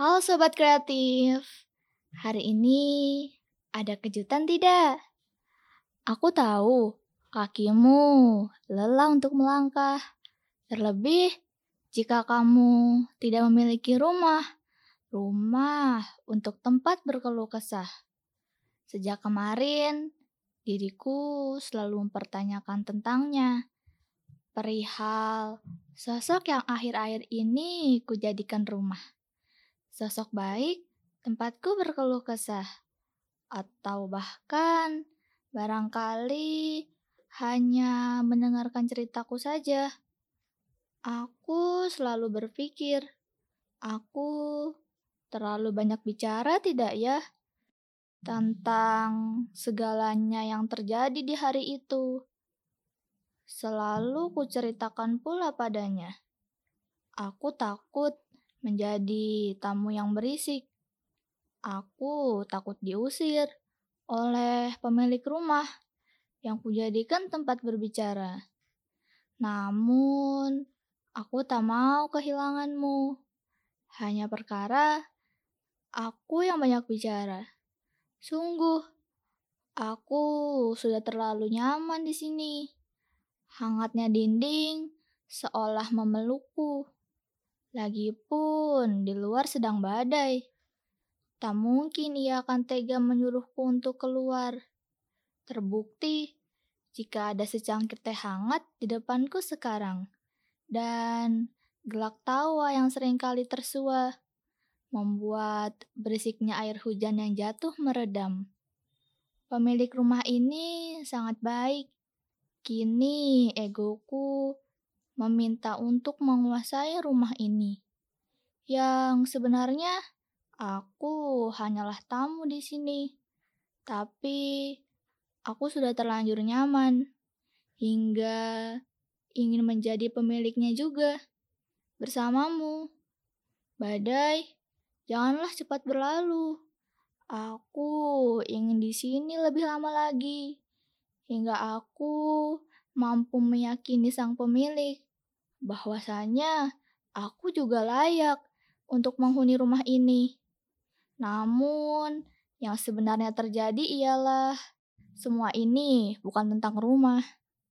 Halo Sobat Kreatif, hari ini ada kejutan tidak? Aku tahu kakimu lelah untuk melangkah, terlebih jika kamu tidak memiliki rumah, rumah untuk tempat berkeluh kesah. Sejak kemarin, diriku selalu mempertanyakan tentangnya. Perihal sosok yang akhir-akhir ini kujadikan rumah. Sosok baik, tempatku berkeluh kesah. Atau bahkan barangkali hanya mendengarkan ceritaku saja. Aku selalu berpikir, aku terlalu banyak bicara tidak ya? Tentang segalanya yang terjadi di hari itu. Selalu kuceritakan pula padanya. Aku takut menjadi tamu yang berisik. Aku takut diusir oleh pemilik rumah yang kujadikan tempat berbicara. Namun, aku tak mau kehilanganmu. Hanya perkara aku yang banyak bicara. Sungguh, aku sudah terlalu nyaman di sini. Hangatnya dinding seolah memelukku. Lagipun di luar sedang badai. Tak mungkin ia akan tega menyuruhku untuk keluar. Terbukti jika ada secangkir teh hangat di depanku sekarang. Dan gelak tawa yang sering kali tersua membuat berisiknya air hujan yang jatuh meredam. Pemilik rumah ini sangat baik Kini egoku meminta untuk menguasai rumah ini. Yang sebenarnya aku hanyalah tamu di sini. Tapi aku sudah terlanjur nyaman hingga ingin menjadi pemiliknya juga bersamamu. Badai, janganlah cepat berlalu. Aku ingin di sini lebih lama lagi hingga aku mampu meyakini sang pemilik bahwasanya aku juga layak untuk menghuni rumah ini. Namun, yang sebenarnya terjadi ialah semua ini bukan tentang rumah,